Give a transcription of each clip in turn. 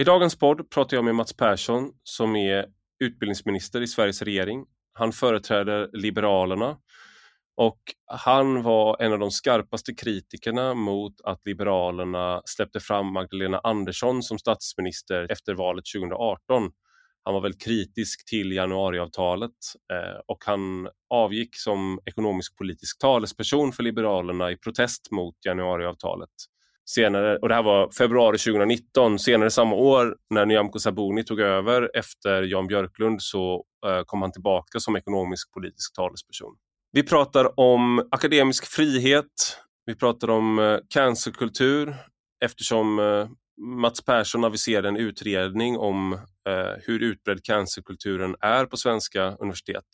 I dagens podd pratar jag med Mats Persson som är utbildningsminister i Sveriges regering. Han företräder Liberalerna och han var en av de skarpaste kritikerna mot att Liberalerna släppte fram Magdalena Andersson som statsminister efter valet 2018. Han var väldigt kritisk till januariavtalet eh, och han avgick som ekonomisk politisk talesperson för Liberalerna i protest mot januariavtalet. Senare, och det här var februari 2019, senare samma år när Nyamko Sabuni tog över efter Jan Björklund så eh, kom han tillbaka som ekonomisk politisk talesperson. Vi pratar om akademisk frihet, vi pratar om eh, cancerkultur eftersom eh, Mats Persson aviserade en utredning om hur utbredd cancerkulturen är på svenska universitet.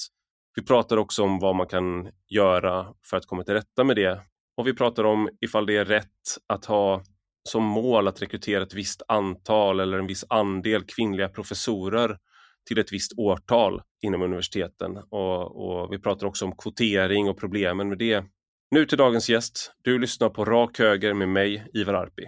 Vi pratar också om vad man kan göra för att komma till rätta med det. Och vi pratar om ifall det är rätt att ha som mål att rekrytera ett visst antal eller en viss andel kvinnliga professorer till ett visst årtal inom universiteten. Och, och, vi pratar också om kvotering och problemen med det. Nu till dagens gäst. Du lyssnar på Rak Höger med mig, Ivar Arpi.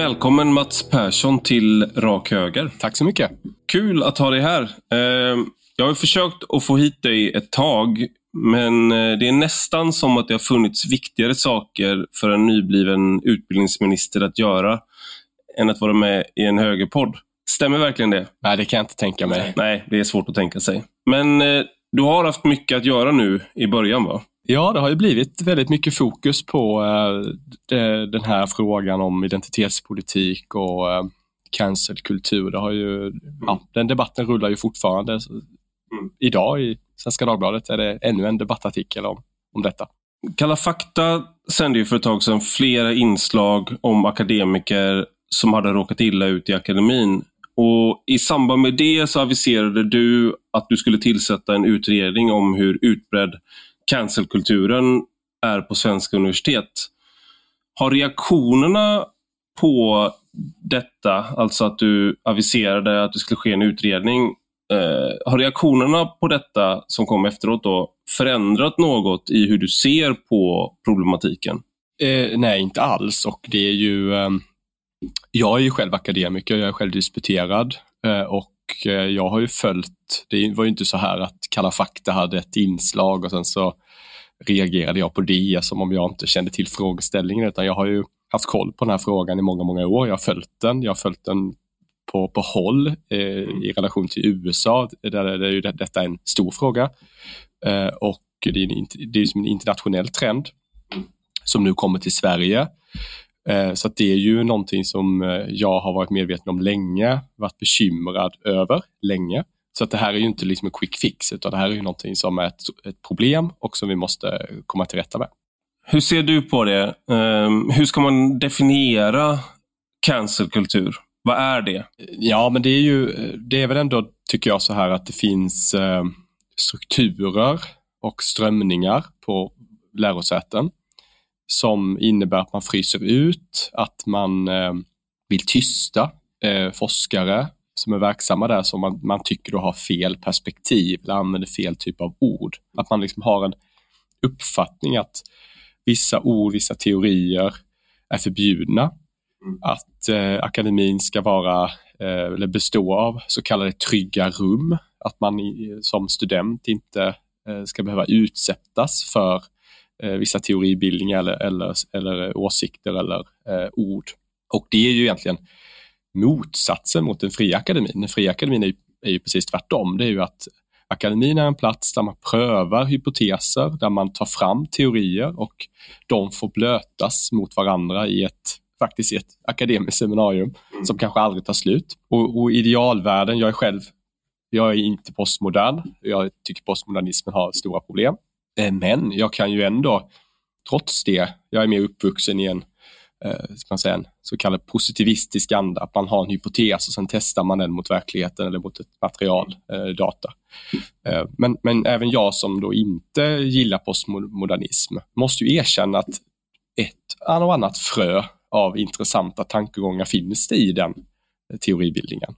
Välkommen Mats Persson till Rak Höger. Tack så mycket. Kul att ha dig här. Eh, jag har försökt att få hit dig ett tag, men eh, det är nästan som att det har funnits viktigare saker för en nybliven utbildningsminister att göra än att vara med i en högerpodd. Stämmer verkligen det? Nej, det kan jag inte tänka mig. Nej, det är svårt att tänka sig. Men eh, du har haft mycket att göra nu i början, va? Ja, det har ju blivit väldigt mycket fokus på det, den här frågan om identitetspolitik och uh, cancelkultur. Det har ju, mm. ja, den debatten rullar ju fortfarande. Mm. Idag i Svenska Dagbladet är det ännu en debattartikel om, om detta. Kalla fakta sände ju för ett tag sedan flera inslag om akademiker som hade råkat illa ut i akademin. Och I samband med det så aviserade du att du skulle tillsätta en utredning om hur utbredd cancelkulturen är på svenska universitet. Har reaktionerna på detta, alltså att du aviserade att det skulle ske en utredning, eh, har reaktionerna på detta som kom efteråt då förändrat något i hur du ser på problematiken? Eh, nej, inte alls. Och det är ju, eh, jag är ju själv akademiker, jag är själv disputerad eh, och jag har ju följt, det var ju inte så här att Kalla fakta hade ett inslag och sen så reagerade jag på det som om jag inte kände till frågeställningen utan jag har ju haft koll på den här frågan i många, många år. Jag har följt den. Jag har följt den på, på håll eh, i relation till USA där, är ju detta en stor fråga. Eh, och det är, en, det är en internationell trend som nu kommer till Sverige. Eh, så det är ju någonting som eh, jag har varit medveten om länge, varit bekymrad över länge. Så att det här är ju inte liksom en quick fix, utan det här är ju någonting som är ett, ett problem och som vi måste komma till rätta med. Hur ser du på det? Um, hur ska man definiera cancelkultur? Vad är det? Ja, men det är ju, det är väl ändå, tycker jag, så här att det finns eh, strukturer och strömningar på lärosäten som innebär att man fryser ut, att man eh, vill tysta eh, forskare som är verksamma där som man, man tycker då har fel perspektiv eller använder fel typ av ord. Att man liksom har en uppfattning att vissa ord, vissa teorier är förbjudna. Mm. Att eh, akademin ska vara eh, eller bestå av så kallade trygga rum. Att man i, som student inte eh, ska behöva utsättas för Eh, vissa teoribildningar eller, eller, eller åsikter eller eh, ord. Och det är ju egentligen motsatsen mot den fria akademin. Den fria akademin är ju, är ju precis tvärtom. Det är ju att akademin är en plats där man prövar hypoteser, där man tar fram teorier och de får blötas mot varandra i ett faktiskt ett akademiskt seminarium mm. som kanske aldrig tar slut. Och, och idealvärlden, jag är själv, jag är inte postmodern. Jag tycker postmodernismen har stora problem. Eh, men jag kan ju ändå, trots det, jag är mer uppvuxen i en eh, man säga, en så kallad positivistisk anda. Att man har en hypotes och sen testar man den mot verkligheten eller mot ett material, eh, data. Men, men även jag som då inte gillar postmodernism måste ju erkänna att ett och annat frö av intressanta tankegångar finns det i den teoribildningen.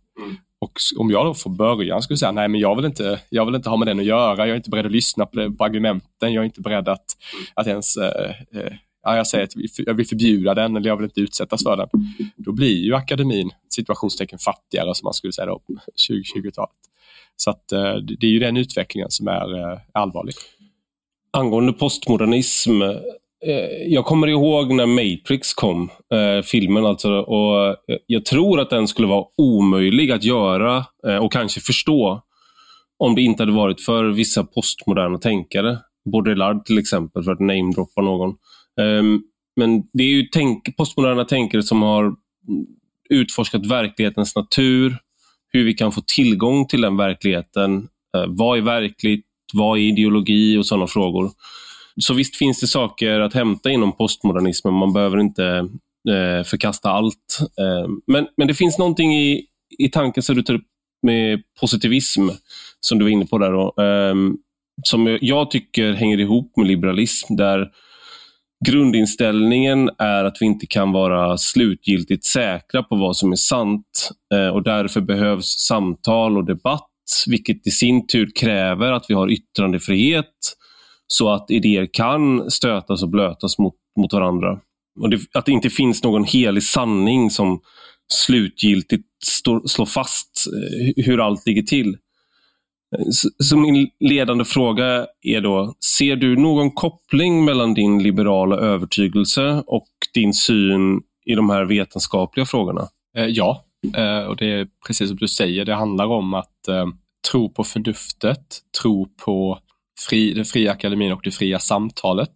Och om jag då från början skulle säga, nej men jag vill inte, jag vill inte ha med den att göra, jag är inte beredd att lyssna på, det, på argumenten, jag är inte beredd att, att ens eh, eh ja, jag säger att jag vill förbjuda den eller jag vill inte utsättas för den. Då blir ju akademin situationstecken fattigare som man skulle säga då på 2020-talet. Så att, eh, det är ju den utvecklingen som är eh, allvarlig. Angående postmodernism, Eh, jag kommer ihåg när Matrix kom, eh, filmen alltså, och eh, jag tror att den skulle vara omöjlig att göra och kanske förstå om det inte hade varit för vissa postmoderna tänkare. Baudrillard till exempel, för att namedroppa någon. Eh, men det är ju tänk, postmoderna tänkare som har utforskat verklighetens natur, hur vi kan få tillgång till den verkligheten. Vad är verkligt? Vad är ideologi och sådana frågor. Så visst finns det saker att hämta inom postmodernismen. Man behöver inte eh, förkasta allt. Eh, men, men det finns någonting i, i tanken som du tar upp med positivism, som du var inne på där. Då, eh, som jag tycker hänger ihop med liberalism, där grundinställningen är att vi inte kan vara slutgiltigt säkra på vad som är sant eh, och därför behövs samtal och debatt, vilket i sin tur kräver att vi har yttrandefrihet så att idéer kan stötas och blötas mot, mot varandra. Och det, att det inte finns någon helig sanning som slutgiltigt stå, slår fast eh, hur allt ligger till. Eh, så min ledande fråga är då, ser du någon koppling mellan din liberala övertygelse och din syn i de här vetenskapliga frågorna? Eh, ja, och det är precis som du säger, det handlar om att tro på förnuftet, tro på fri, den fria akademin och det fria samtalet.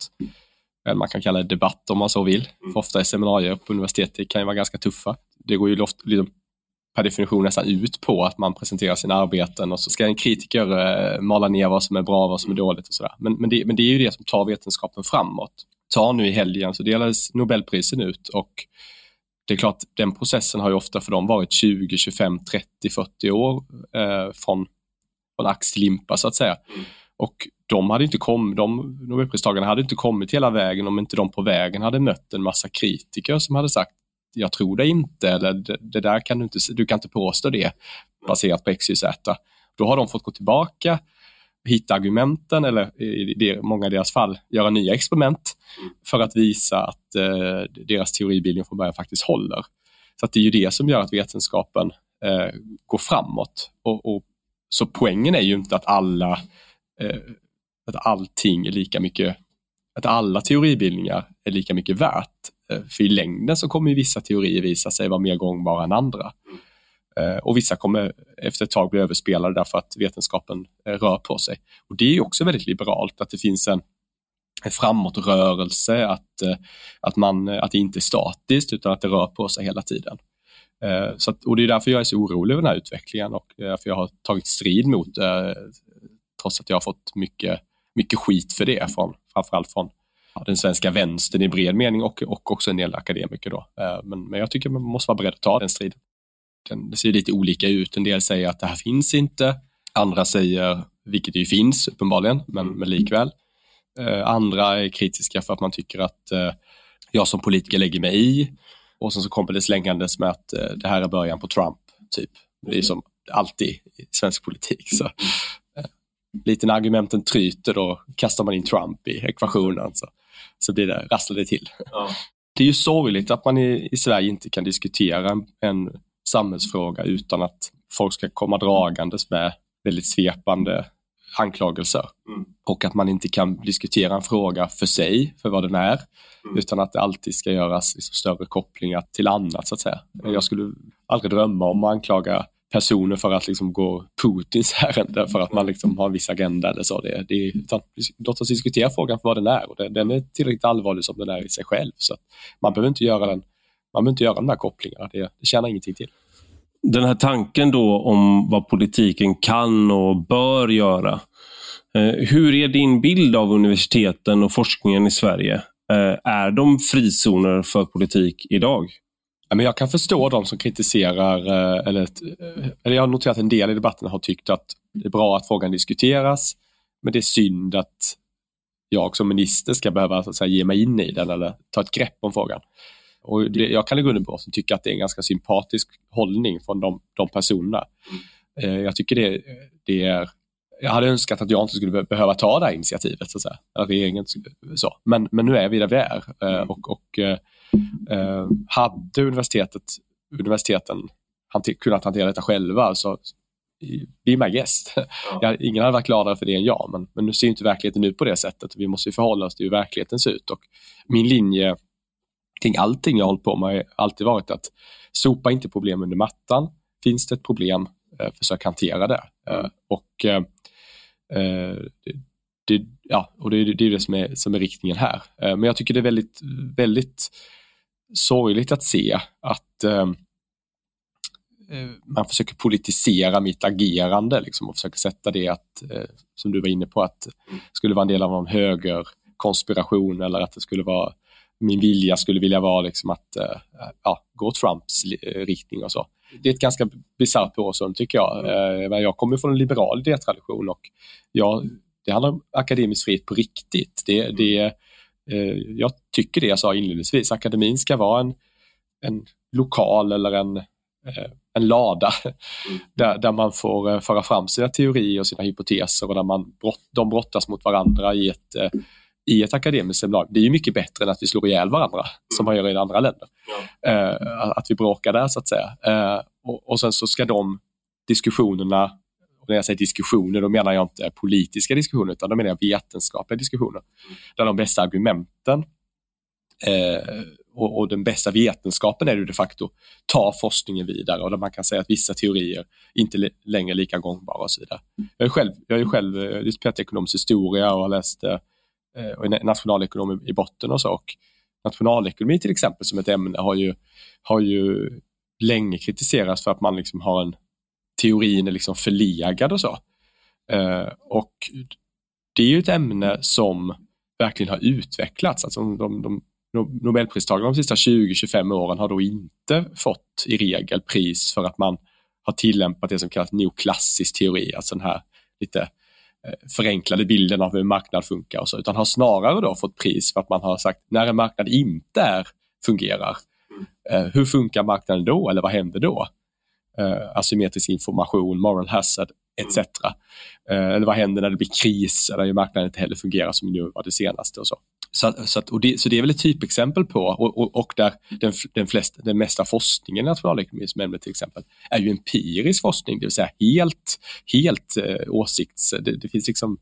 Man kan kalla det debatt om man så vill. För ofta är seminarier på universitetet kan ju vara ganska tuffa. Det går ju ofta, liksom, per definition nästan ut på att man presenterar sina arbeten och så ska en kritiker eh, mala ner vad som är bra och vad som är dåligt och sådär. Men, men, det, men det är ju det som tar vetenskapen framåt. Ta nu i helgen så delades Nobelprisen ut och det är klart, den processen har ju ofta för dem varit 20, 25, 30, 40 år eh, från, från ax till limpa så att säga. Och de hade inte kommit, de Nobelpristagarna hade inte kommit hela vägen om inte de på vägen hade mött en massa kritiker som hade sagt jag tror det inte, eller det, där kan du inte, du kan inte påstå det baserat på XYZ. Då har de fått gå tillbaka, hitta argumenten eller i det, många av deras fall göra nya experiment för att visa att eh, deras teoribildning från början faktiskt håller. Så det är ju det som gör att vetenskapen eh, går framåt. Och, och, så poängen är ju inte att alla Eh, att allting är lika mycket, att alla teoribildningar är lika mycket värt. Eh, för i längden så kommer vissa teorier visa sig vara mer gångbara än andra. Eh, och vissa kommer efter ett tag bli överspelade därför att vetenskapen rör på sig. Och Det är också väldigt liberalt att det finns en, en framåtrörelse, att, att, man, att det inte är statiskt utan att det rör på sig hela tiden. Så att, och Det är därför jag är så orolig över den här utvecklingen och därför jag har tagit strid mot trots att jag har fått mycket, mycket skit för det, från, framförallt från den svenska vänstern i bred mening och, och också en del akademiker. Då. Eh, men, men jag tycker man måste vara beredd att ta den striden. Den, det ser lite olika ut. En del säger att det här finns inte. Andra säger, vilket det ju finns uppenbarligen, men, men likväl. Eh, andra är kritiska för att man tycker att eh, jag som politiker lägger mig i. Och sen så kommer det slängandes med att det här är början på Trump. typ. Det är som alltid i svensk politik. Så, lite när argumenten tryter då kastar man in Trump i ekvationen. Så så blir det, rasslar det till. Ja. Det är ju sorgligt att man i, i Sverige inte kan diskutera en, en samhällsfråga utan att folk ska komma dragandes med väldigt svepande anklagelser. Mm. Och att man inte kan diskutera en fråga för sig, för vad den är, mm. utan att det alltid ska göras liksom större kopplingar till annat. så att säga. Mm. Jag skulle aldrig drömma om att anklaga personer för att liksom gå Putins ärende för att man liksom har en viss agenda eller så. Det, det, utan, låt oss diskutera frågan för vad den är och den, den är tillräckligt allvarlig som den är i sig själv. Så man behöver inte göra den man behöver inte göra de här kopplingarna, det, det tjänar ingenting till. Den här tanken då om vad politiken kan och bör göra. Eh, hur är din bild av universiteten och forskningen i Sverige? Eh, är de frizoner för politik idag? Ja, men jag kan förstå de som kritiserar, eh, eller, eh, eller jag har noterat att en del i debatten har tyckt att det är bra att frågan diskuteras, men det är synd att jag som minister ska behöva så att säga, ge mig in i den eller ta ett grepp om frågan. Och det, jag kan i grunden botten tycka att det är en ganska sympatisk hållning från de, de personerna. Mm. Jag tycker det, det är jag hade önskat att jag inte skulle behöva ta det här initiativet, så att säga. regeringen, så. Men, men nu är vi där vi är. Mm. Och, och eh, hade universitetet, universiteten hanter, kunnat hantera detta själva så be my guest. Ja. ingen hade varit gladare för det än jag, men, men nu ser inte verkligheten ut på det sättet. Vi måste förhålla oss till hur verkligheten ser ut. Och min linje kring allting jag hållit på med har alltid varit att sopa inte problem under mattan. Finns det ett problem, eh, försök hantera det. Mm. Eh, och eh, Eh, det, ja, och det, det är det som är, som är riktningen här. Eh, men jag tycker det är väldigt, väldigt sorgligt att se att eh, eh, man försöker politisera mitt agerande liksom, och försöker sätta det att, eh, som du var inne på, att det skulle vara en del av någon högerkonspiration eller att det skulle vara min vilja skulle vilja vara liksom att eh, ja, gå Trumps riktning och så det är ett ganska bisarrt påstående tycker jag. Mm. Jag kommer från en liberal idétradition och jag, det handlar om akademisk frihet på riktigt. Det, mm. det, jag tycker det jag sa inledningsvis, akademin ska vara en, en lokal eller en, en lada mm. där, där man får föra fram sina teorier och sina hypoteser och där man brott, de brottas mot varandra i ett i ett akademiskt seminarium, det är ju mycket bättre än att vi slår ihjäl varandra, mm. som man gör i andra länder. Ja. Att vi bråkar där, så att säga. Och, och, sen så ska de diskussionerna, och när jag säger diskussioner, då menar jag inte politiska diskussioner, utan då menar jag vetenskapliga diskussioner, där de bästa argumenten eh, och, och, den bästa vetenskapen är ju de facto tar forskningen vidare och där man kan säga att vissa teorier inte längre är lika gångbara och så vidare. Jag är själv, jag är själv eh, disputerat ekonomisk historia och har läst Eh, eh och nationalekonom i botten och så. Och nationalekonomi till exempel som ett ämne har ju, har ju länge kritiserats för att man liksom har en teorin är liksom förlegad och så. Eh, och det är ju ett ämne som verkligen har utvecklats. Alltså de, de, Nobelpristagarna de sista 20-25 åren har då inte fått i regel pris för att man har tillämpat det som kallas neoklassisk teori, alltså den här lite Eh, förenklade bilden av hur en marknad funkar och så, utan har snarare då fått pris för att man har sagt när en marknad inte är, fungerar, eh, hur funkar marknaden då eller vad händer då? Eh, asymmetrisk information, moral hazard etc. Eh, eller vad händer när det blir kris eller marknaden inte heller fungerar som nu var det senaste och så. Så, så, att, och det, så det är väl ett typexempel på, och, och, och där den, den, flest, den mesta forskningen i nationalekonomi som ämne till exempel, är ju empirisk forskning, det vill säga helt, helt eh, åsikts... Det, det, finns liksom...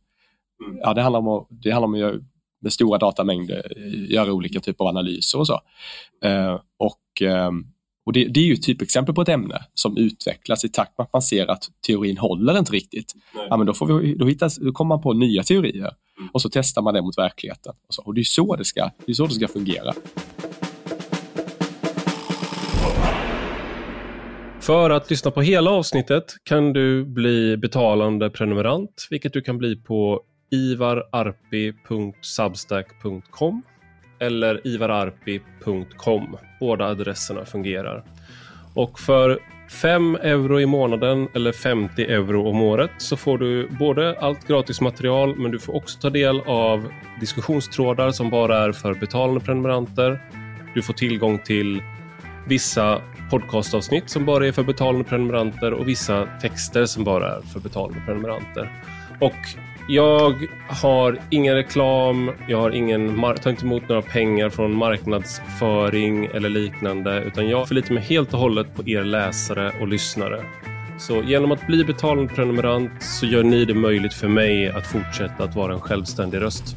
Ja, det handlar om att, det handlar om att med stora datamängder göra olika typer av analyser och så. Eh, och eh, och det, det, är ju ett typexempel på ett ämne som utvecklas i takt med att man ser att teorin håller inte riktigt. Ja, men då, får vi, då, hittas, då kommer man på nya teorier och så testar man det mot verkligheten. Och, så, och det är så det ska, det är så det ska fungera. För att lyssna på hela avsnittet kan du bli betalande prenumerant, vilket du kan bli på ivararpi.substack.com eller ivararpi.com. Båda adresserna fungerar. Och för 5 euro i månaden eller 50 euro om året så får du både allt gratis material men du får också ta del av diskussionstrådar som bara är för betalande prenumeranter. Du får tillgång till vissa podcastavsnitt som bara är för betalande prenumeranter och vissa texter som bara är för betalande prenumeranter. Och jag har ingen reklam, jag har ingen tar inte emot några pengar från marknadsföring eller liknande, utan jag förlitar mig helt och hållet på er läsare och lyssnare. Så genom att bli betalande prenumerant så gör ni det möjligt för mig att fortsätta att vara en självständig röst.